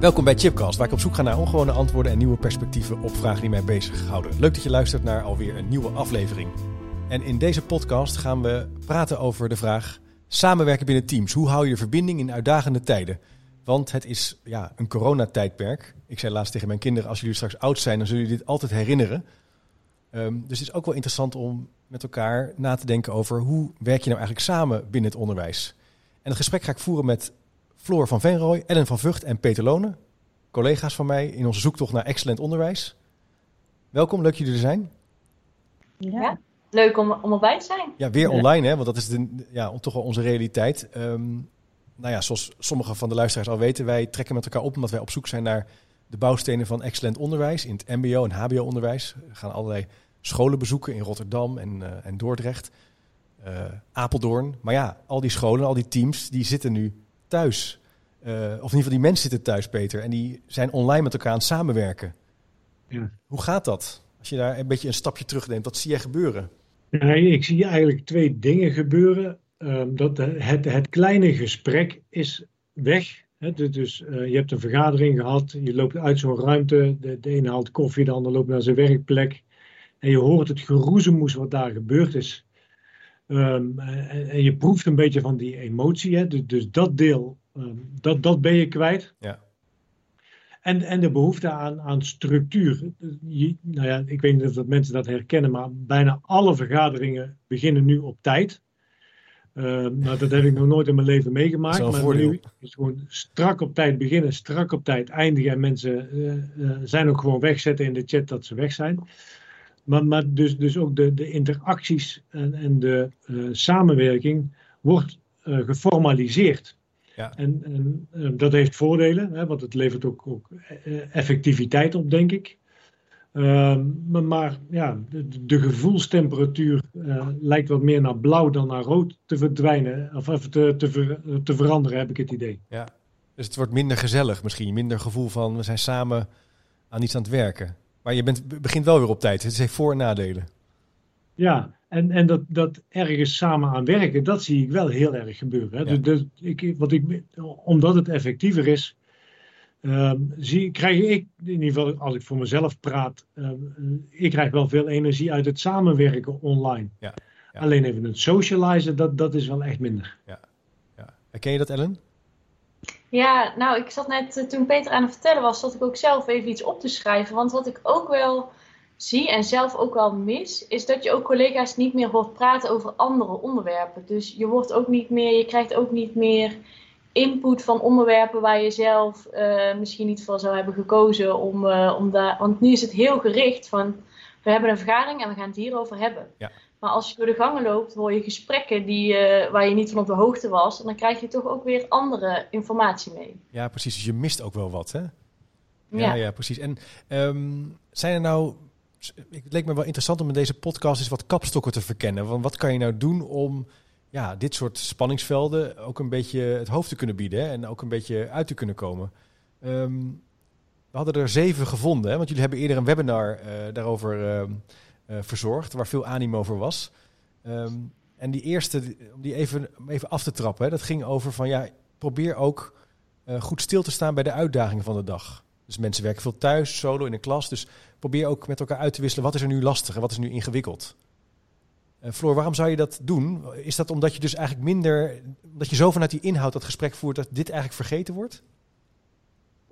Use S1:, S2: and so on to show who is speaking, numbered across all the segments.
S1: Welkom bij Chipcast, waar ik op zoek ga naar ongewone antwoorden en nieuwe perspectieven op vragen die mij bezighouden. Leuk dat je luistert naar alweer een nieuwe aflevering. En in deze podcast gaan we praten over de vraag samenwerken binnen teams. Hoe hou je de verbinding in uitdagende tijden? Want het is ja, een coronatijdperk. Ik zei laatst tegen mijn kinderen, als jullie straks oud zijn, dan zullen jullie dit altijd herinneren. Ehm, dus het is ook wel interessant om met elkaar na te denken over hoe werk je nou eigenlijk samen binnen het onderwijs. En het gesprek ga ik voeren met Floor van Venrooy, Ellen van Vught en Peter Lonen. Collega's van mij in onze zoektocht naar excellent onderwijs. Welkom, leuk jullie er zijn.
S2: Ja, leuk om, om erbij te zijn.
S1: Ja, weer online, hè, want dat is de, ja, toch wel onze realiteit. Ehm, nou ja, zoals sommige van de luisteraars al weten, wij trekken met elkaar op omdat wij op zoek zijn naar de bouwstenen van excellent onderwijs in het MBO en HBO-onderwijs. We gaan allerlei scholen bezoeken in Rotterdam en, uh, en Dordrecht, uh, Apeldoorn. Maar ja, al die scholen, al die teams, die zitten nu thuis. Uh, of in ieder geval die mensen zitten thuis, Peter. En die zijn online met elkaar aan het samenwerken. Ja. Hoe gaat dat? Als je daar een beetje een stapje terugneemt, wat zie jij gebeuren?
S3: Nee, ik zie eigenlijk twee dingen gebeuren. Um, dat het, het kleine gesprek is weg. He, dus uh, je hebt een vergadering gehad, je loopt uit zo'n ruimte, de, de ene haalt koffie, de ander loopt naar zijn werkplek. En je hoort het geroezemoes wat daar gebeurd is. Um, en, en, je proeft een beetje van die emotie. Hè? Dus, dus dat deel, um, dat, dat ben je kwijt.
S1: Ja.
S3: En, en de behoefte aan, aan structuur. Je, nou ja, ik weet niet of dat mensen dat herkennen, maar bijna alle vergaderingen beginnen nu op tijd. Uh, nou, dat heb ik nog nooit in mijn leven meegemaakt.
S1: maar
S3: voordeel. nu is gewoon strak op tijd beginnen, strak op tijd eindigen. En mensen uh, uh, zijn ook gewoon wegzetten in de chat dat ze weg zijn. Maar, maar dus, dus ook de, de interacties en, en de uh, samenwerking wordt uh, geformaliseerd.
S1: Ja.
S3: En, en uh, dat heeft voordelen, hè, want het levert ook, ook effectiviteit op, denk ik. maar, maar ja, de, de gevoelstemperatuur lijkt wat meer naar blauw dan naar rood te verdwijnen, of even te, te, ver, te veranderen, heb ik het idee.
S1: Ja, dus het wordt minder gezellig misschien, minder gevoel van we zijn samen aan iets aan het werken. Maar je bent, begint wel weer op tijd. Het heeft voor- en nadelen.
S3: Ja, en, en dat, dat ergens samen aan werken, dat zie ik wel heel erg gebeuren. Hè.
S1: Ja.
S3: Dus, dus ik, wat ik, omdat het effectiever is, um, zie, krijg ik, in ieder geval als ik voor mezelf praat, um, ik krijg wel veel energie uit het samenwerken online.
S1: Ja. Ja.
S3: Alleen even het socializen, dat, dat is wel echt minder.
S1: Ja. Ja. Herken je dat, Ellen?
S2: Ja, nou, ik zat net, uh, toen Peter aan het vertellen was, zat ik ook zelf even iets op te schrijven. Want wat ik ook wel zie en zelf ook wel mis, is dat je ook collega's niet meer hoort praten over andere onderwerpen. Dus je wordt ook niet meer, je krijgt ook niet meer input van onderwerpen waar je zelf uh, misschien niet voor zou hebben gekozen om, uh, om daar. Want nu is het heel gericht van we hebben een vergadering en we gaan het hierover hebben.
S1: Ja.
S2: Maar als je door de gangen loopt, hoor je gesprekken die, uh, waar je niet van op de hoogte was. En dan krijg je toch ook weer andere informatie mee.
S1: Ja, precies. Dus je mist ook wel wat, hè? Ja,
S2: Ja.
S1: ja, precies. En um, zijn er nou... Het leek me wel interessant om in deze podcast eens wat kapstokken te verkennen. Want wat kan je nou doen om ja, dit soort spanningsvelden ook een beetje het hoofd te kunnen bieden hè? en ook een beetje uit te kunnen komen? Um, we hadden er zeven gevonden, hè? want jullie hebben eerder een webinar uh, daarover uh, uh, verzorgd, waar veel animo over was. Um, en die eerste, om die even, even af te trappen, hè? dat ging over van ja, probeer ook uh, goed stil te staan bij de uitdagingen van de dag. Dus mensen werken veel thuis, solo in een klas. Dus probeer ook met elkaar uit te wisselen. Wat is er nu lastig en wat is nu ingewikkeld? Uh, Floor, waarom zou je dat doen? Is dat omdat je dus eigenlijk minder... dat je zo vanuit die inhoud dat gesprek voert... dat dit eigenlijk vergeten wordt?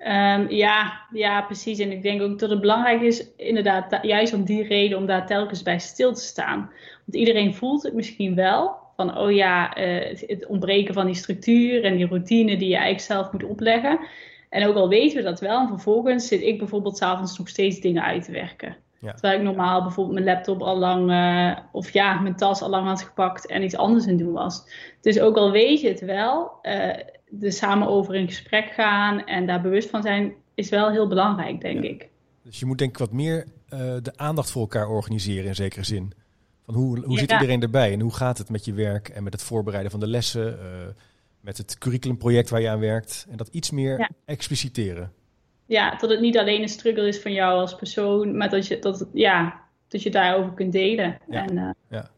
S4: Um, ja, ja, precies. En ik denk ook dat het belangrijk is, inderdaad, juist om die reden, om daar telkens bij stil te staan. Want iedereen voelt het misschien wel, van oh ja, uh, het, ontbreken van die structuur en die routine die je eigenlijk zelf moet opleggen. En ook al weten we dat wel, en vervolgens zit ik bijvoorbeeld s'avonds nog steeds dingen uit te werken.
S1: Ja.
S4: Terwijl ik normaal bijvoorbeeld mijn laptop al lang, uh, of ja, mijn tas al lang had gepakt en iets anders aan het doen was. Dus ook al weet je het wel, uh, er samen over in gesprek gaan en daar bewust van zijn, is wel heel belangrijk, denk ik.
S1: Dus je moet denk ik wat meer uh, de aandacht voor elkaar organiseren in zekere zin. Van hoe hoe zit iedereen erbij en hoe gaat het met je werk en met het voorbereiden van de lessen, uh, met het curriculumproject waar je aan werkt. En dat iets meer ja. expliciteren.
S4: Ja, dat het niet alleen een struggle is van jou als persoon, maar dat je, dat, ja, dat je daarover kunt delen.
S1: Ja.
S4: En, uh,
S1: ja.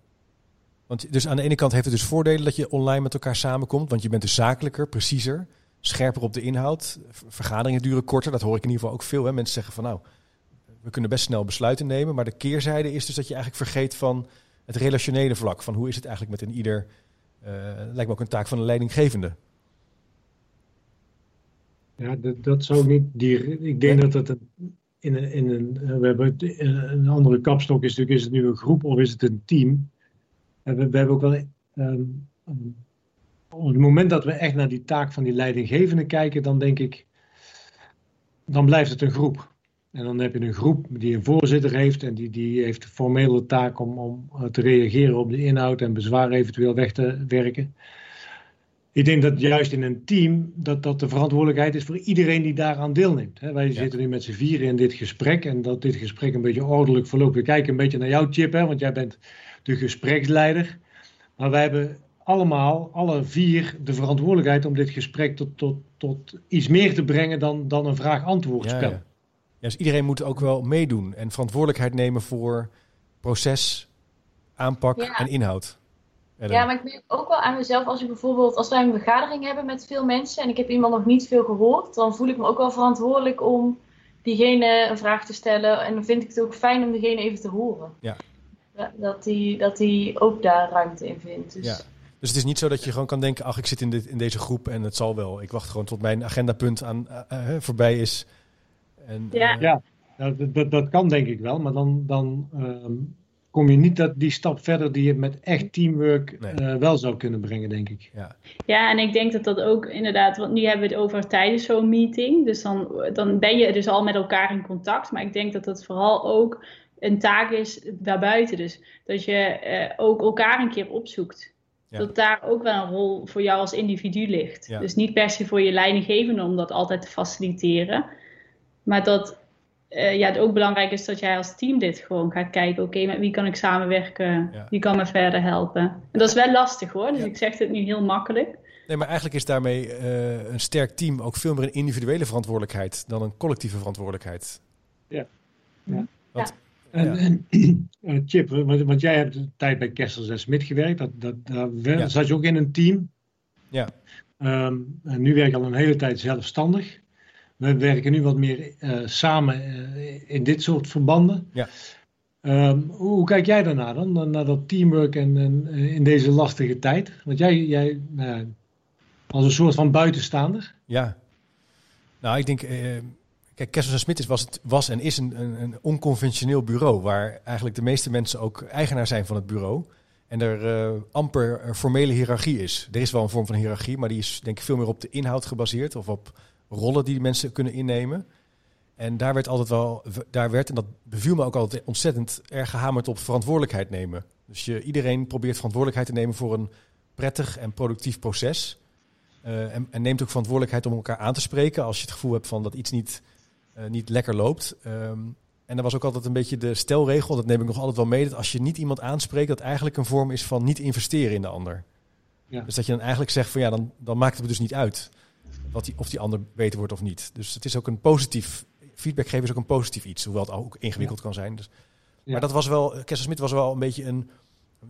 S1: Want dus aan de ene kant heeft het dus voordelen dat je online met elkaar samenkomt, want je bent dus zakelijker, preciezer, scherper op de inhoud. Vergaderingen duren korter, dat hoor ik in ieder geval ook veel. Hè? Mensen zeggen van nou, we kunnen best snel besluiten nemen, maar de keerzijde is dus dat je eigenlijk vergeet van het relationele vlak. Van hoe is het eigenlijk met een ieder, uh, lijkt me ook een taak van een leidinggevende.
S3: Ja, dat, dat zou niet. Die, ik denk dat het een, in een. In een we hebben een andere kapstok is natuurlijk: is het nu een groep of is het een team? We, hebben ook wel. Um, op het moment dat we echt naar die taak van die leidinggevende kijken, dan denk ik. Dan blijft het een groep. En dan heb je een groep die een voorzitter heeft en die, die heeft de formele taak om, om te reageren op de inhoud en bezwaar eventueel weg te werken. Ik denk dat juist in een team dat, dat de verantwoordelijkheid is voor iedereen die daaraan deelneemt. wij ja. zitten nu met z'n vieren in dit gesprek en dat dit gesprek een beetje ordelijk verloopt. We kijken een beetje naar jouw Chip, hè, want jij bent de gespreksleider. Maar wij hebben allemaal, alle vier, de verantwoordelijkheid om dit gesprek tot, tot, tot iets meer te brengen dan, dan een vraag-antwoordspel.
S1: Ja, ja, dus iedereen moet ook wel meedoen en verantwoordelijkheid nemen voor proces, aanpak
S2: Ja.
S1: en inhoud. En
S2: Ja, maar ik merk ook wel aan mezelf als ik bijvoorbeeld, als wij een vergadering hebben met veel mensen en ik heb iemand nog niet veel gehoord, dan voel ik me ook wel verantwoordelijk om diegene een vraag te stellen. En dan vind ik het ook fijn om diegene even te horen.
S1: Ja.
S2: Dat die, dat die ook daar ruimte in vindt. Dus
S1: Ja. Dus het is niet zo dat je gewoon kan denken, ach, ik zit in, dit, in deze groep en het zal wel. Ik wacht gewoon tot mijn agendapunt aan, eh, eh, voorbij is. En,
S4: Ja.
S1: eh,
S3: Ja, Nou, dat, dat, dat kan denk ik wel, maar dan, dan ehm, kom je niet dat, die stap verder die je met echt teamwork
S1: Nee.
S3: eh, wel zou kunnen brengen, denk ik.
S1: ja.
S4: Ja, en ik denk dat dat ook inderdaad, want nu hebben we het over tijdens zo'n meeting. Dus dan, dan ben je dus al met elkaar in contact. Maar ik denk dat dat vooral ook een taak is daarbuiten. Dus dat je eh, ook elkaar een keer opzoekt.
S1: Ja.
S4: Dat daar ook wel een rol voor jou als individu ligt.
S1: Ja.
S4: Dus niet per se voor je leidinggevende om dat altijd te faciliteren. Maar dat eh, ja, het ook belangrijk is dat jij als team dit gewoon gaat kijken. Oké, met wie kan ik samenwerken?
S1: Ja.
S4: Wie kan me verder helpen? En dat is wel lastig hoor. Dus
S1: Ja.
S4: ik zeg het nu heel makkelijk.
S1: Nee, maar eigenlijk is daarmee eh, een sterk team ook veel meer een individuele verantwoordelijkheid dan een collectieve verantwoordelijkheid.
S3: En,
S1: Ja.
S3: en eh, Chip, want, want jij hebt een tijd bij Kessels en Smit gewerkt. Dat, dat, daar
S1: Ja.
S3: zat je ook in een team.
S1: Ja.
S3: Ehm, en nu werk ik al een hele tijd zelfstandig. We werken nu wat meer eh, samen eh, in dit soort verbanden.
S1: Ja.
S3: Ehm, hoe, kijk jij daarna dan? Naar, dat teamwork en, en eh, in deze lastige tijd? Want jij, jij nou als een soort van buitenstaander.
S1: Ja. Nou, ik denk, eh, kijk, Kessels en Smit was, het, was en is een, een, een onconventioneel bureau waar eigenlijk de meeste mensen ook eigenaar zijn van het bureau. En er eh, amper formele hiërarchie is. Er is wel een vorm van hiërarchie, maar die is denk ik veel meer op de inhoud gebaseerd of op rollen die mensen kunnen innemen. En daar werd altijd wel, daar werd, en dat beviel me ook altijd ontzettend erg gehamerd op verantwoordelijkheid nemen. Dus je, iedereen probeert verantwoordelijkheid te nemen voor een prettig en productief proces. Eh, en, en neemt ook verantwoordelijkheid om elkaar aan te spreken als je het gevoel hebt van dat iets niet, eh, niet lekker loopt. Ehm, en er was ook altijd een beetje de stelregel, dat neem ik nog altijd wel mee, dat als je niet iemand aanspreekt, dat eigenlijk een vorm is van niet investeren in de ander.
S3: Ja.
S1: Dus dat je dan eigenlijk zegt van ja, dan, dan maakt het me dus niet uit wat die, of die ander beter wordt of niet. Dus het is ook een positief, feedback geven is ook een positief iets, hoewel het ook ingewikkeld kan zijn. Dus,
S3: Ja.
S1: Maar dat was wel, Kessel Smit was wel een beetje een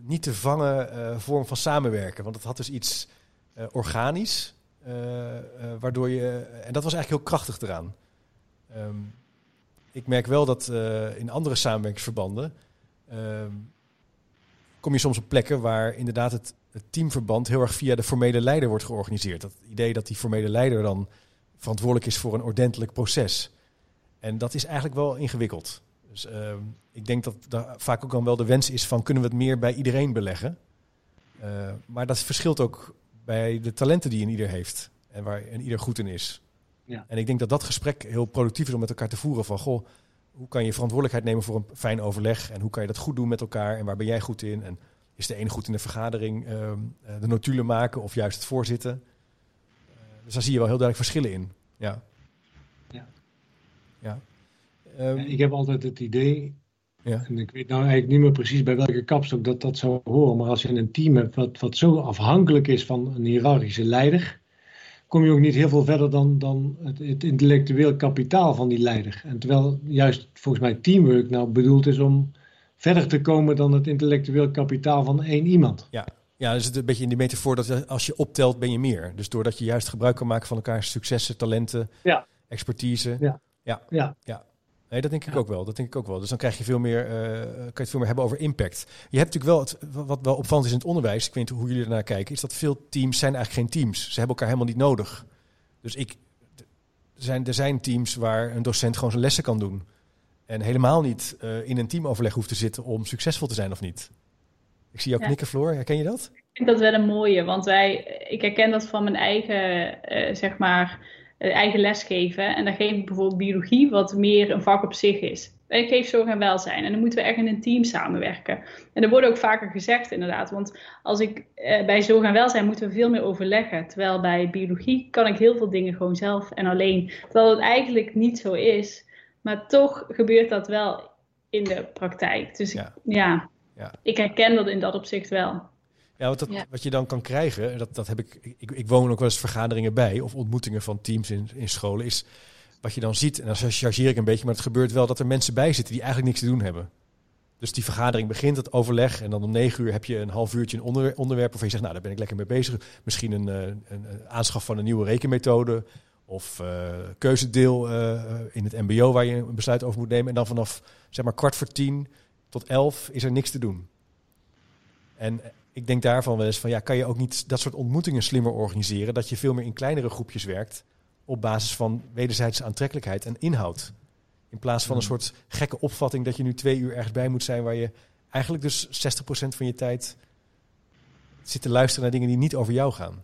S1: niet te vangen eh, vorm van samenwerken, want het had dus iets eh, organisch, eh, waardoor je, en dat was eigenlijk heel krachtig eraan. Ehm, ik merk wel dat in andere samenwerkingsverbanden ehm, kom je soms op plekken waar inderdaad het, het teamverband heel erg via de formele leider wordt georganiseerd. Dat idee dat die formele leider dan verantwoordelijk is voor een ordentelijk proces. En dat is eigenlijk wel ingewikkeld. Dus ehm, ik denk dat daar vaak ook dan wel de wens is van kunnen we het meer bij iedereen beleggen. Eh, maar dat verschilt ook bij de talenten die een ieder heeft en waar een ieder goed in is.
S3: Ja.
S1: En ik denk dat dat gesprek heel productief is om met elkaar te voeren van goh, hoe kan je verantwoordelijkheid nemen voor een fijn overleg en hoe kan je dat goed doen met elkaar en waar ben jij goed in en is de ene goed in de vergadering ehm, eh, de notulen maken of juist het voorzitten. Eh, Dus daar zie je wel heel duidelijk verschillen in. Ja.
S3: Ja.
S1: ja. Um,
S3: ik heb altijd het idee,
S1: ja.
S3: en ik weet nou eigenlijk niet meer precies bij welke kapstok dat dat zou horen, maar als je een team hebt wat, wat zo afhankelijk is van een hiërarchische leider, kom je ook niet heel veel verder dan, dan het, het intellectueel kapitaal van die leider. En terwijl juist volgens mij teamwork nou bedoeld is om verder te komen dan het intellectueel kapitaal van één iemand.
S1: Ja, ja, dus het een beetje in die metafoor dat als je optelt ben je meer. Dus doordat je juist gebruik kan maken van elkaar successen, talenten,
S3: ja.
S1: expertise.
S3: Ja.
S1: Ja.
S3: ja.
S1: ja. Nee, dat denk ik ook wel. Dat denk ik ook wel. Dus dan krijg je veel meer, uh, kan je het veel meer hebben over impact. Je hebt natuurlijk wel, het, wat wel opvallend is in het onderwijs, ik weet niet hoe jullie ernaar kijken, is dat veel teams zijn eigenlijk geen teams. Ze hebben elkaar helemaal niet nodig. Dus ik, zijn, er zijn teams waar een docent gewoon zijn lessen kan doen. En helemaal niet uh, in een teamoverleg hoeft te zitten om succesvol te zijn of niet. Ik zie jou ja. knikken, Floor. Herken je dat?
S4: Ik vind dat wel een mooie, want wij, ik herken dat van mijn eigen, uh, zeg maar, uh, eigen lesgeven. En dan geef ik bijvoorbeeld biologie, wat meer een vak op zich is. Ik geef zorg en welzijn. En dan moeten we echt in een team samenwerken. En er wordt ook vaker gezegd, inderdaad. Want als ik uh, bij zorg en welzijn moeten we veel meer overleggen. Terwijl bij biologie kan ik heel veel dingen gewoon zelf en alleen. Terwijl het eigenlijk niet zo is. Maar toch gebeurt dat wel in de praktijk. Dus ja. ja. Ja. Ik herken dat in dat opzicht wel.
S1: Ja, wat, dat, ja. wat je dan kan krijgen, dat, dat heb ik, ik, ik woon ook wel eens vergaderingen bij of ontmoetingen van teams in, in scholen, is wat je dan ziet, en dan chargeer ik een beetje, maar het gebeurt wel dat er mensen bij zitten die eigenlijk niks te doen hebben. Dus die vergadering begint, het overleg, en dan om negen uur heb je een half uurtje een onder, onderwerp waarvan je zegt, nou daar ben ik lekker mee bezig. Misschien een, een, een aanschaf van een nieuwe rekenmethode of uh, keuzedeel uh, in het mbo waar je een besluit over moet nemen. En dan vanaf zeg maar kwart voor tien tot elf is er niks te doen. En ik denk daarvan wel eens van ja, kan je ook niet dat soort ontmoetingen slimmer organiseren, dat je veel meer in kleinere groepjes werkt op basis van wederzijdse aantrekkelijkheid en inhoud. In plaats van een soort gekke opvatting dat je nu twee uur ergens bij moet zijn waar je eigenlijk dus 60% van je tijd zit te luisteren naar dingen die niet over jou gaan.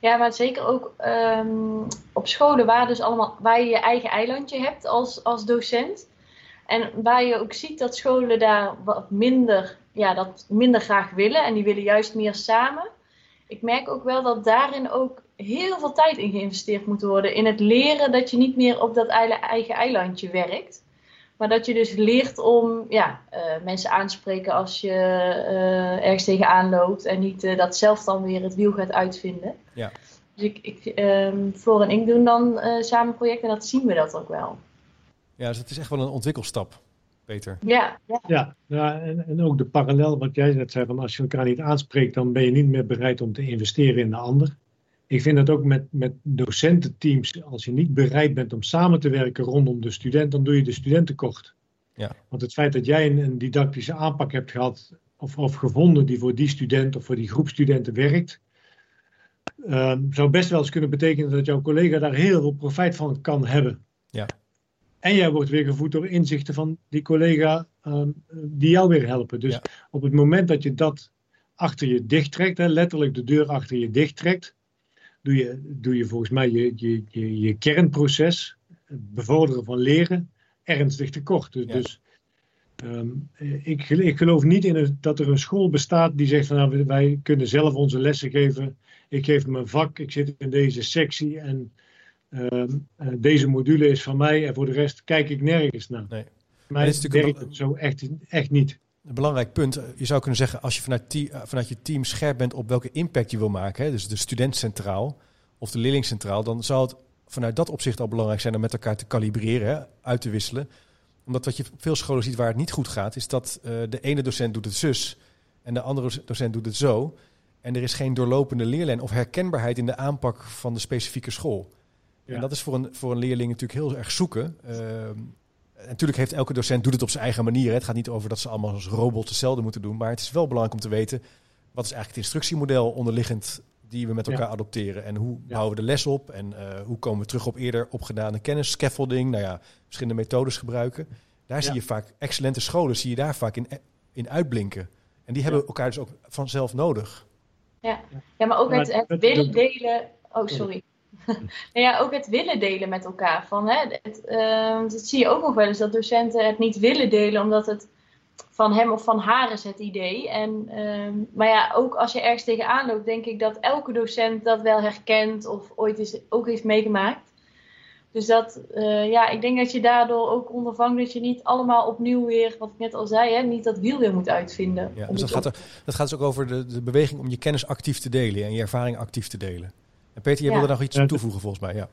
S2: Ja, maar zeker ook um, op scholen waar, dus allemaal, waar je je eigen eilandje hebt als, als docent. En waar je ook ziet dat scholen daar wat minder, ja, dat minder graag willen. En die willen juist meer samen. Ik merk ook wel dat daarin ook heel veel tijd in geïnvesteerd moet worden. In het leren dat je niet meer op dat eigen eilandje werkt. Maar dat je dus leert om ja, uh, mensen aanspreken als je uh, ergens tegenaan loopt. En niet uh, dat zelf dan weer het wiel gaat uitvinden.
S1: Ja.
S2: Dus ik, ik, um, Floor en ik doen dan samen projecten en dat zien we dat ook wel.
S1: Ja, dus het is echt wel een ontwikkelstap, Peter.
S2: Ja, ja.
S3: ja, ja en, en ook de parallel wat jij net zei, van als je elkaar niet aanspreekt, dan ben je niet meer bereid om te investeren in de ander. Ik vind dat ook met, met docententeams, als je niet bereid bent om samen te werken rondom de student, dan doe je de student tekort.
S1: Ja.
S3: Want het feit dat jij een, een didactische aanpak hebt gehad of, of gevonden die voor die student of voor die groep studenten werkt, um, zou best wel eens kunnen betekenen dat jouw collega daar heel veel profijt van kan hebben.
S1: Ja.
S3: En jij wordt weer gevoed door inzichten van die collega um, die jou weer helpen. Dus ja. op het moment dat je dat achter je dicht trekt, hè, letterlijk de deur achter je dicht trekt, doe je, doe je volgens mij je, je, je, je kernproces, het bevorderen van leren, ernstig tekort. Dus,
S1: Ja.
S3: dus um, ik, ik geloof niet in een, dat er een school bestaat die zegt van nou, wij kunnen zelf onze lessen geven. Ik geef mijn vak, ik zit in deze sectie en um, uh, deze module is van mij en voor de rest kijk ik nergens naar.
S1: Nee.
S3: Maar
S1: dit is
S3: het
S1: natuurlijk
S3: werkt zo echt, echt niet.
S1: Een belangrijk punt. Je zou kunnen zeggen, als je vanuit, te vanuit je team scherp bent op welke impact je wil maken, hè, dus de student centraal of de leerling centraal, dan zou het vanuit dat opzicht al belangrijk zijn om met elkaar te kalibreren, uit te wisselen. Omdat wat je op veel scholen ziet waar het niet goed gaat, is dat uh, de ene docent doet het zus en de andere docent doet het zo. En er is geen doorlopende leerlijn of herkenbaarheid in de aanpak van de specifieke school. Ja. En dat is voor een, voor een leerling natuurlijk heel erg zoeken. Uh, natuurlijk heeft elke docent doet het op zijn eigen manier. Hè. Het gaat niet over dat ze allemaal als robots hetzelfde moeten doen. Maar het is wel belangrijk om te weten... wat is eigenlijk het instructiemodel onderliggend... die we met elkaar ja. adopteren. En hoe ja. bouwen we de les op? En uh, hoe komen we terug op eerder opgedane kennis? Scaffolding, nou ja, verschillende methodes gebruiken. Daar zie je vaak, excellente scholen zie je daar vaak in, in uitblinken. En die hebben elkaar dus ook vanzelf nodig.
S2: Ja, ja maar ook het, het willen delen... Oh, sorry. nou ja, ook het willen delen met elkaar. Van, hè, het, uh, dat zie je ook nog wel eens dat docenten het niet willen delen omdat het van hem of van haar is het idee. En, ehm, maar ja, ook als je ergens tegenaan loopt, denk ik dat elke docent dat wel herkent of ooit is, ook heeft meegemaakt. Dus dat, uh, ja, ik denk dat je daardoor ook ondervangt dat je niet allemaal opnieuw weer, wat ik net al zei, hè, niet dat wiel weer moet uitvinden.
S1: Ja, dus dat gaat, er, dat gaat dus ook over de, de beweging om je kennis actief te delen en je ervaring actief te delen. Peter, jij ja. wilde nog iets aan toevoegen volgens mij, ja.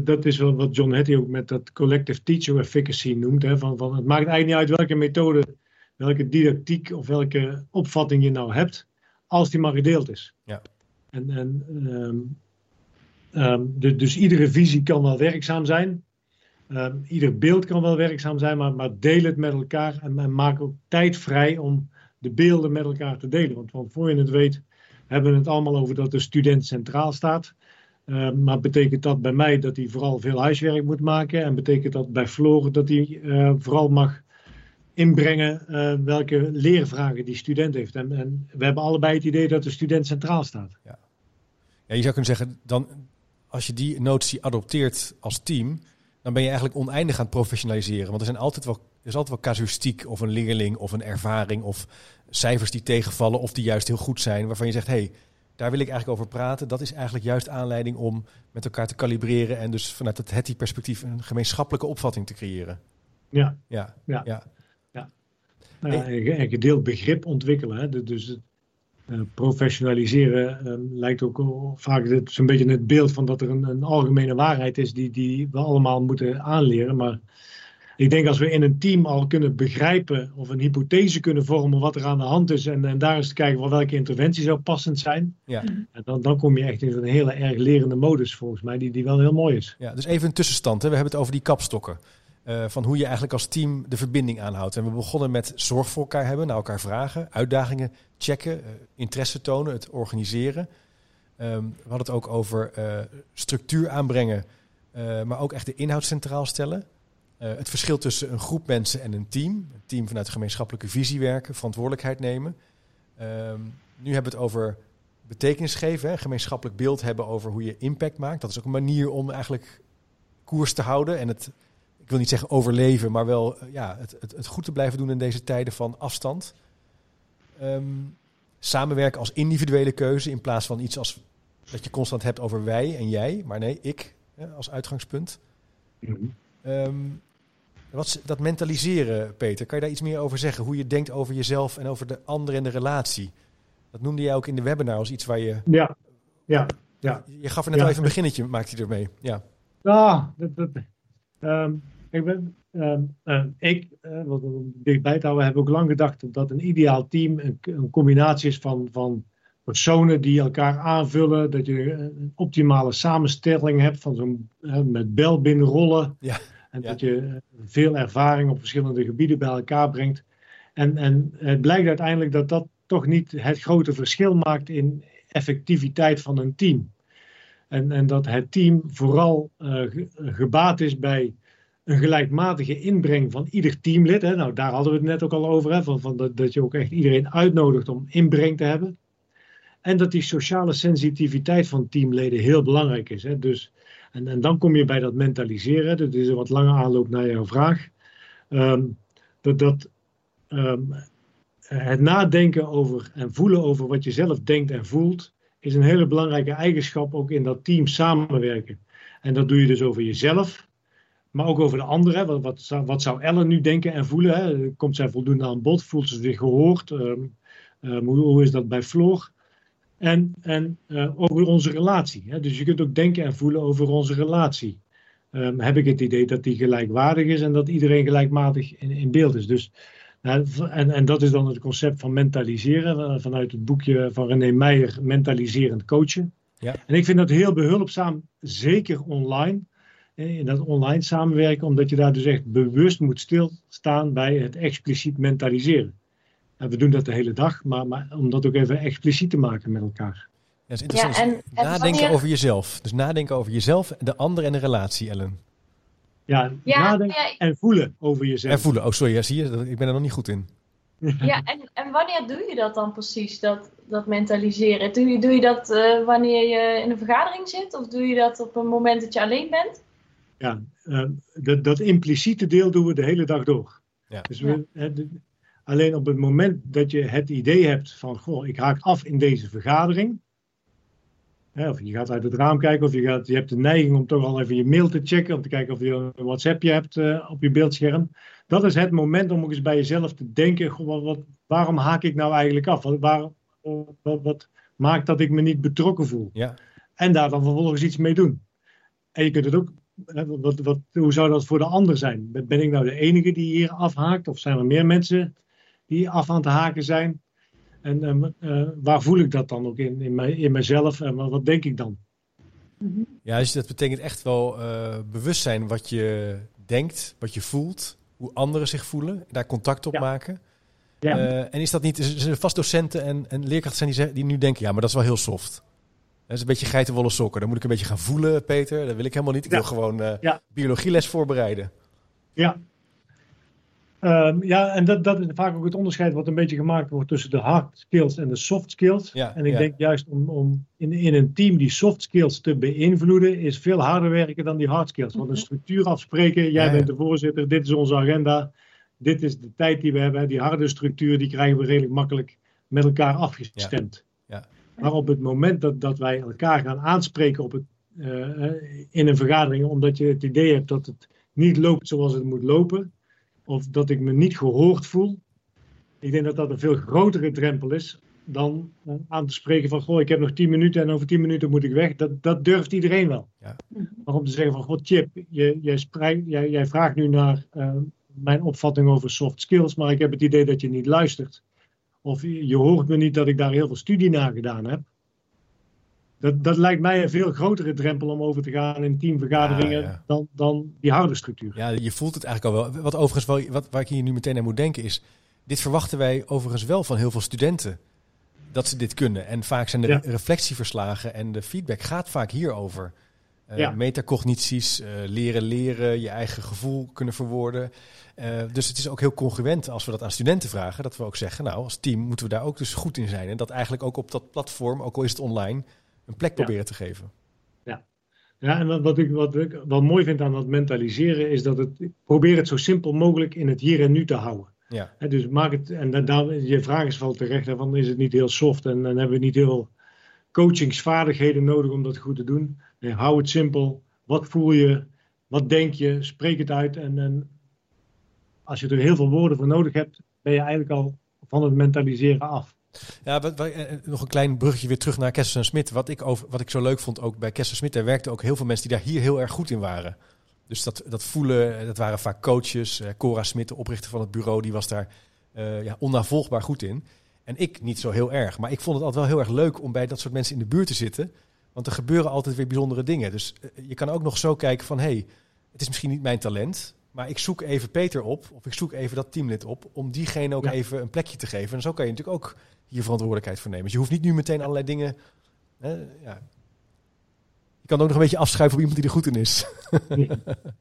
S3: Dat, is wel wat John Hattie ook met dat collective teacher efficacy noemt. Hè, van, van, het maakt eigenlijk niet uit welke methode, welke didactiek of welke opvatting je nou hebt, als die maar gedeeld is.
S1: Ja.
S3: En, en um, Um, de, dus iedere visie kan wel werkzaam zijn. Um, ieder beeld kan wel werkzaam zijn, maar, maar deel het met elkaar en, en, maak ook tijd vrij om de beelden met elkaar te delen. Want, want voor je het weet, hebben we het allemaal over dat de student centraal staat. Uh, maar betekent dat bij mij dat hij vooral veel huiswerk moet maken? En betekent dat bij Floor dat hij uh, vooral mag inbrengen uh, welke leervragen die student heeft? En, en, we hebben allebei het idee dat de student centraal staat.
S1: Ja. Ja, je zou kunnen zeggen, dan, als je die notie adopteert als team, dan ben je eigenlijk oneindig aan het professionaliseren. Want er, zijn altijd wel, er is altijd wel casuïstiek of een leerling of een ervaring of cijfers die tegenvallen of die juist heel goed zijn, waarvan je zegt, hé, hey, daar wil ik eigenlijk over praten. Dat is eigenlijk juist aanleiding om met elkaar te kalibreren en dus vanuit het Hetty-perspectief een gemeenschappelijke opvatting te creëren.
S3: Ja.
S1: Ja.
S3: ja. ja. ja. Nou, en gedeeld begrip ontwikkelen. Hè? Dus uh, professionaliseren uh, lijkt ook vaak zo'n beetje het beeld van dat er een, een, algemene waarheid is die, die we allemaal moeten aanleren. Maar ik denk als we in een team al kunnen begrijpen of een hypothese kunnen vormen wat er aan de hand is en, en daar eens te kijken van welke interventie zou passend zijn,
S1: ja.
S3: dan, dan kom je echt in een hele erg lerende modus volgens mij, die, die wel heel mooi is.
S1: Ja, dus even een tussenstand. Hè. We hebben het over die kapstokken. Uh, van hoe je eigenlijk als team de verbinding aanhoudt. En we begonnen met zorg voor elkaar hebben, naar elkaar vragen, uitdagingen checken, uh, interesse tonen, het organiseren. Um, we hadden het ook over uh, structuur aanbrengen, maar ook echt de inhoud centraal stellen. Het verschil tussen een groep mensen en een team. Een team vanuit de gemeenschappelijke visie werken, verantwoordelijkheid nemen. Um, nu hebben we het over betekenis geven, hè, gemeenschappelijk beeld hebben over hoe je impact maakt. Dat is ook een manier om eigenlijk koers te houden en het ik wil niet zeggen overleven, maar wel ja, het, het, het goed te blijven doen in deze tijden van afstand. Um, samenwerken als individuele keuze in plaats van iets als dat je constant hebt over wij en jij, maar nee, ik hè, als uitgangspunt.
S3: Mm
S1: um, wat, dat mentaliseren, Peter, kan je daar iets meer over zeggen? Hoe je denkt over jezelf en over de ander en de relatie. Dat noemde jij ook in de webinar als iets waar je.
S3: Ja, ja, ja.
S1: Je gaf er net ja. al even een beginnetje, maakte hij ermee. Ja,
S3: ja dat, dat, um, ik ben, uh, uh, ik, uh, wat dichtbij te houden, heb ook lang gedacht dat een ideaal team een, een, combinatie is van, van personen die elkaar aanvullen. Dat je een optimale samenstelling hebt van zo'n met bel binnenrollen.
S1: Ja.
S3: En ja. dat je veel ervaring op verschillende gebieden bij elkaar brengt. En, en het blijkt uiteindelijk dat dat toch niet het grote verschil maakt in effectiviteit van een team. En, en dat het team vooral gebaat is bij een gelijkmatige inbreng van ieder teamlid. Hè. Nou, daar hadden we het net ook al over, hè, van, van dat, dat je ook echt iedereen uitnodigt om inbreng te hebben. En dat die sociale sensitiviteit van teamleden heel belangrijk is. Hè. Dus, en, dan kom je bij dat mentaliseren. Dat is een wat lange aanloop naar jouw vraag. Um, dat dat um, het nadenken over en voelen over wat je zelf denkt en voelt, is een hele belangrijke eigenschap ook in dat team samenwerken. En dat doe je dus over jezelf, maar ook over de anderen. Wat, wat, zou, Ellen nu denken en voelen? Komt zij voldoende aan bod? Voelt ze zich gehoord? Um, hoe, hoe, is dat bij Floor? En, en uh, over onze relatie. Hè? Dus je kunt ook denken en voelen over onze relatie. Um, heb ik het idee dat die gelijkwaardig is en dat iedereen gelijkmatig in, in beeld is. Dus, nou, en, en dat is dan het concept van mentaliseren. Vanuit het boekje van René Meijer, Mentaliserend Coachen.
S1: Ja.
S3: En ik vind dat heel behulpzaam, zeker online in dat online samenwerken, omdat je daar dus echt bewust moet stilstaan bij het expliciet mentaliseren. En we doen dat de hele dag, maar, maar om dat ook even expliciet te maken met elkaar.
S1: Ja, is interessant. Ja, en, nadenken en over jezelf. Dus nadenken over jezelf, de ander en de relatie, Ellen.
S3: Ja, ja nadenken ja, en voelen over jezelf.
S1: En voelen. Oh, sorry, ja, zie je, ik ben er nog niet goed in.
S2: Ja, en, en wanneer doe je dat dan precies, dat, dat mentaliseren? Doe je, doe je dat uh, wanneer je in een vergadering zit? Of doe je dat op een moment dat je alleen bent?
S3: ja, uh, dat, dat, impliciete deel doen we de hele dag door.
S1: Ja.
S3: Dus we, ja. Alleen op het moment dat je het idee hebt van, goh, ik haak af in deze vergadering. Hè, of je gaat uit het raam kijken, of je, gaat, je hebt de neiging om toch al even je mail te checken, om te kijken of je een WhatsAppje hebt uh, op je beeldscherm. Dat is het moment om ook eens bij jezelf te denken, goh, wat, wat, waarom haak ik nou eigenlijk af? Wat, waar, wat, wat, maakt dat ik me niet betrokken voel?
S1: Ja.
S3: En daar dan vervolgens iets mee doen. En je kunt het ook wat, wat, hoe zou dat voor de ander zijn? Ben ik nou de enige die hier afhaakt? Of zijn er meer mensen die af aan het haken zijn? En uh, waar voel ik dat dan ook in, in, mij, in mezelf? En wat denk ik dan?
S1: Ja, dus dat betekent echt wel uh, bewustzijn wat je denkt, wat je voelt, hoe anderen zich voelen, daar contact op
S3: Ja.
S1: maken.
S3: Ja.
S1: Eh, en is dat niet, er zullen vast docenten en, en leerkrachten zijn die, nu denken, ja, maar dat is wel heel soft. Dat is een beetje geitenwolle sokken. Dan moet ik een beetje gaan voelen, Peter. Dat wil ik helemaal niet. Ik
S3: Ja.
S1: wil gewoon eh,
S3: Ja.
S1: biologieles voorbereiden.
S3: Ja. Ehm, ja, en dat, dat is vaak ook het onderscheid wat een beetje gemaakt wordt tussen de hard skills en de soft skills.
S1: Ja,
S3: en ik
S1: ja.
S3: denk juist om, om in, in een team die soft skills te beïnvloeden, is veel harder werken dan die hard skills. Want een structuur afspreken, jij
S1: Ja, ja.
S3: bent de voorzitter, dit is onze agenda, dit is de tijd die we hebben. Die harde structuur, die krijgen we redelijk makkelijk met elkaar afgestemd.
S1: Ja.
S3: Maar op het moment dat, dat wij elkaar gaan aanspreken op het, eh, eh, in een vergadering, omdat je het idee hebt dat het niet loopt zoals het moet lopen, of dat ik me niet gehoord voel. Ik denk dat dat een veel grotere drempel is dan eh, aan te spreken van, goh, ik heb nog 10 minuten en over 10 minuten moet ik weg. Dat, dat durft iedereen wel.
S1: Ja.
S3: Maar om te zeggen van, goh, Chip, je, jij, jij, jij vraagt nu naar eh, mijn opvatting over soft skills, maar ik heb het idee dat je niet luistert. Of je, je hoort me niet dat ik daar heel veel studie naar gedaan heb. Dat, dat lijkt mij een veel grotere drempel om over te gaan in teamvergaderingen
S1: Ja, ja.
S3: Dan, dan die harde structuur.
S1: Ja, je voelt het eigenlijk al wel. Wat overigens wel, wat, waar ik hier nu meteen aan moet denken is, dit verwachten wij overigens wel van heel veel studenten. Dat ze dit kunnen. En vaak zijn de
S3: Ja.
S1: reflectieverslagen en de feedback gaat vaak hierover.
S3: Ja.
S1: Metacognities, eh, leren leren, je eigen gevoel kunnen verwoorden. Eh, dus het is ook heel congruent als we dat aan studenten vragen. Dat we ook zeggen, nou als team moeten we daar ook dus goed in zijn. En dat eigenlijk ook op dat platform, ook al is het online, een plek
S3: Ja.
S1: proberen te geven.
S3: Ja, en wat, wat ik, wat ik wel mooi vind aan dat mentaliseren is dat het, probeer het zo simpel mogelijk in het hier en nu te houden.
S1: Ja,
S3: dus maak het, en dan, dan- je vraag is wel terecht, van is het niet heel soft en dan hebben we niet heel veel coachingsvaardigheden nodig om dat goed te doen. Nee, hou het simpel. Wat voel je? Wat denk je? Spreek het uit. En, en als je er heel veel woorden voor nodig hebt, ben je eigenlijk al van het mentaliseren af.
S1: Ja, wat, wat- eh, nog een klein bruggetje weer terug naar Kessels en Smit. Wat ik, over, wat ik zo leuk vond ook bij Kessels Smit, daar werkten ook heel veel mensen die daar hier heel erg goed in waren. Dus dat, dat voelen, eh, dat waren vaak coaches. Eh, Cora Smit, de oprichter van het bureau, die was daar eh, ja, onnavolgbaar goed in. En ik niet zo heel erg. Maar ik vond het altijd wel heel erg leuk om bij dat soort mensen in de buurt te zitten. Want er gebeuren altijd weer bijzondere dingen. Dus eh, je kan ook nog zo kijken van... hé, hey, het is misschien niet mijn talent... maar ik zoek even Peter op... of ik zoek even dat teamlid op... om diegene ook
S3: Ja.
S1: even een plekje te geven. En zo kan je natuurlijk ook hier verantwoordelijkheid voor nemen. Dus je hoeft niet nu meteen allerlei dingen... Hè, ja. Je kan ook nog een beetje afschuiven op iemand die er goed in is.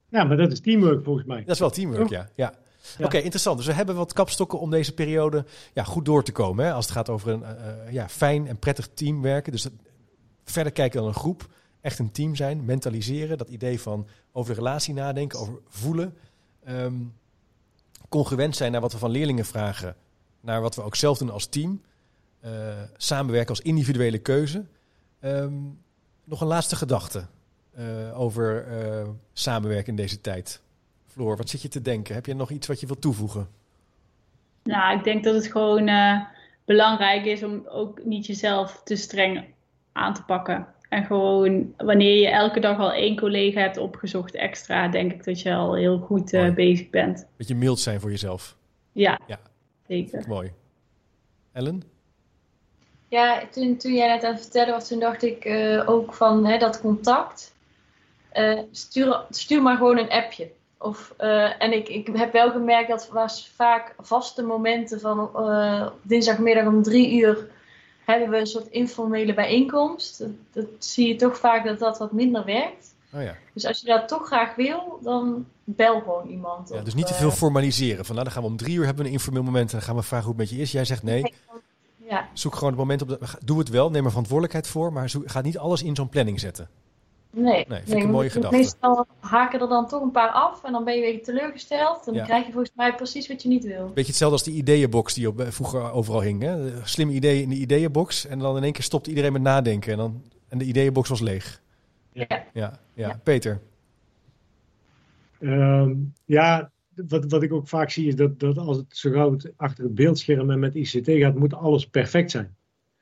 S3: Ja, maar dat is teamwork volgens mij.
S1: Dat is wel teamwork, ja. ja.
S3: Ja.
S1: Oké, interessant. Dus we hebben wat kapstokken om deze periode ja, goed door te komen. Hè? Als het gaat over een eh, eh, ja, fijn en prettig teamwerken. Dus dat- verder kijken dan een groep. Echt een team zijn, mentaliseren. Dat idee van over de relatie nadenken, over voelen. Ehm, congruent zijn naar wat we van leerlingen vragen. Naar wat we ook zelf doen als team. Eh, samenwerken als individuele keuze. Ehm, nog een laatste gedachte eh, over eh, samenwerken in deze tijd. Floor, wat zit je te denken? Heb je nog iets wat je wilt toevoegen?
S4: Nou, ik denk dat het gewoon belangrijk is om ook niet jezelf te streng aan te pakken. En gewoon wanneer je elke dag al één collega hebt opgezocht extra, denk ik dat je al heel goed bezig bent.
S1: Beetje mild zijn voor jezelf.
S4: Ja,
S1: Ja.
S4: zeker.
S1: Mooi. Ellen?
S2: Ja, toen, toen jij net aan het vertellen was, toen dacht ik eh, ook van hè, dat contact. Eh, stuur, stuur maar gewoon een appje. Of, eh, en ik, ik heb wel gemerkt dat was vaak vaste momenten van dinsdagmiddag om drie uur hebben we een soort informele bijeenkomst. Dat, dat zie je toch vaak dat dat wat minder werkt.
S1: Oh ja.
S2: Dus als je dat toch graag wil, dan bel gewoon iemand.
S1: ja dus niet te veel formaliseren. Van nou, dan gaan we om drie uur hebben we een informeel moment en dan gaan we vragen hoe het met je is. Jij zegt nee,
S2: Ja,
S1: zoek gewoon het moment op. De, doe het wel, neem er verantwoordelijkheid voor, maar zoek, ga niet alles in zo'n planning zetten.
S2: Nee,
S1: Nee, vind ik een mooie gedachte.
S2: Meestal haken er dan toch een paar af en dan ben je weer teleurgesteld. En
S1: Ja.
S2: dan krijg je volgens mij precies wat je niet wil.
S1: Beetje hetzelfde als die ideeënbox die op, vroeger overal hing. Hè? Slimme ideeën in de ideeënbox. En dan in één keer stopte iedereen met nadenken. En, dan, en de ideeënbox was leeg.
S2: Ja.
S1: Ja, ja.
S2: Ja.
S1: Peter.
S3: Ehm, ja, wat, wat ik ook vaak zie is dat, dat als het zo gauw achter het beeldscherm en met ICT gaat, moet alles perfect zijn.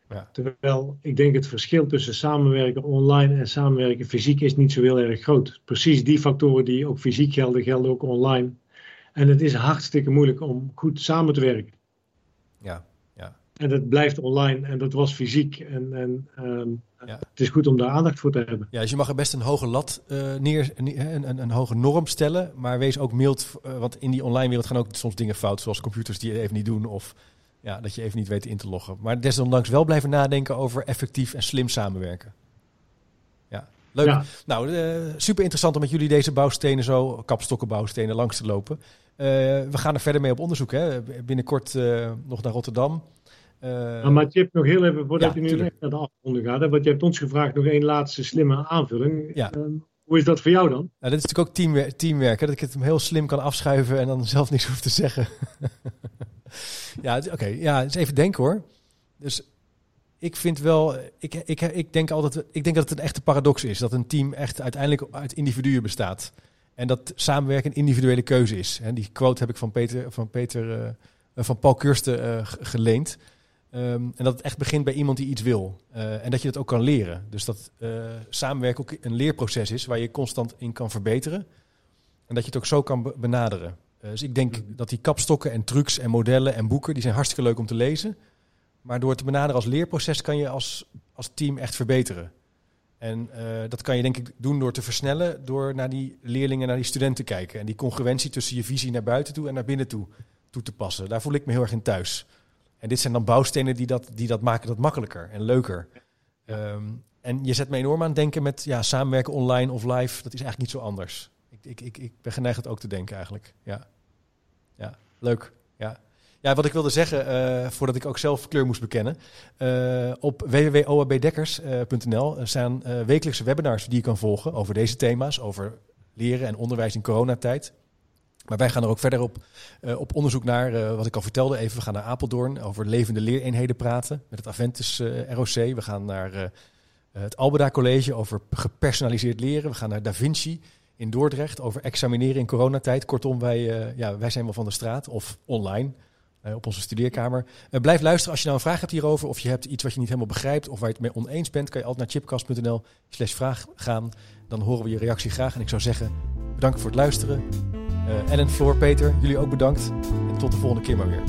S1: Ja.
S3: Terwijl ik denk het verschil tussen samenwerken online en samenwerken fysiek is niet zo heel erg groot. Precies die factoren die ook fysiek gelden, gelden ook online. En het is hartstikke moeilijk om goed samen te werken.
S1: Ja,
S3: En dat blijft online en dat was fysiek. En, en ehm,
S1: Ja.
S3: het is goed om daar aandacht voor te hebben.
S1: ja, dus je mag er best een hoge lat eh, neer, een, een, een hoge norm stellen. Maar wees ook mild. eh, want in die online wereld gaan ook soms dingen fout. Zoals computers die het even niet doen. Of ja, dat je even niet weet in te loggen. Maar desondanks wel blijven nadenken over effectief en slim samenwerken. Ja, leuk.
S3: Ja.
S1: Nou, eh, super interessant om met jullie deze bouwstenen zo, kapstokkenbouwstenen, langs te lopen. We gaan er verder mee op onderzoek. Hè? Binnenkort nog naar Rotterdam.
S3: Nou, maar Chip, nog heel even voordat
S1: Ja,
S3: je nu
S1: tuurlijk.
S3: echt naar de afronden gaat. Hè, want je hebt ons gevraagd nog één laatste slimme aanvulling.
S1: Ja.
S3: Ehm, hoe is dat voor jou dan?
S1: Nou, dit is natuurlijk ook teamwer teamwerk. Hè? Dat ik het hem heel slim kan afschuiven en dan zelf niks hoef te zeggen. ja, oké. Ja, eens even denken hoor. Dus ik vind wel... Ik, ik, ik, denk altijd, ik denk dat het een echte paradox is. Dat een team echt uiteindelijk uit individuen bestaat. En dat samenwerken een individuele keuze is. En die quote heb ik van Peter, van, Peter, eh, van Paul Kursten eh, geleend. Ehm, en dat het echt begint bij iemand die iets wil. Eh, en dat je dat ook kan leren. Dus dat eh, samenwerken ook een leerproces is waar je constant in kan verbeteren. En dat je het ook zo kan be- benaderen. Eh, dus ik denk dat die kapstokken en trucs en modellen en boeken, die zijn hartstikke leuk om te lezen. Maar door het te benaderen als leerproces kan je als, als team echt verbeteren. En dat kan je denk ik doen door te versnellen, door naar die leerlingen, naar die studenten te kijken. En die congruentie tussen je visie naar buiten toe en naar binnen toe, toe te passen. Daar voel ik me heel erg in thuis. En dit zijn dan bouwstenen die dat, die dat maken dat makkelijker en leuker. Ehm, en je zet me enorm aan het denken met ja, samenwerken online of live. Dat is eigenlijk niet zo anders. Ik, ik, ik, ik ben geneigd het ook te denken eigenlijk. Ja, ja leuk. Ja. ja, wat ik wilde zeggen, eh, voordat ik ook zelf kleur moest bekennen. eh, op www.oabdekkers.nl zijn eh, wekelijkse webinars die je kan volgen over deze thema's. Over leren en onderwijs in coronatijd. Maar wij gaan er ook verder op, eh, op onderzoek naar, eh, wat ik al vertelde even. We gaan naar Apeldoorn over levende leereenheden praten met het Aventus eh, ROC. We gaan naar het Albeda College over gepersonaliseerd leren. We gaan naar Da Vinci in Dordrecht over examineren in coronatijd. Kortom, wij, ja, wij zijn wel van de straat of online op onze studeerkamer. Blijf luisteren als je nou een vraag hebt hierover of je hebt iets wat je niet helemaal begrijpt of waar je het mee oneens bent. Kan je altijd naar chipcast.nl slash vraag gaan. Dan horen we je reactie graag. En ik zou zeggen, bedankt voor het luisteren. Eh Ellen, Floor, Peter, jullie ook bedankt. En tot de volgende keer maar weer.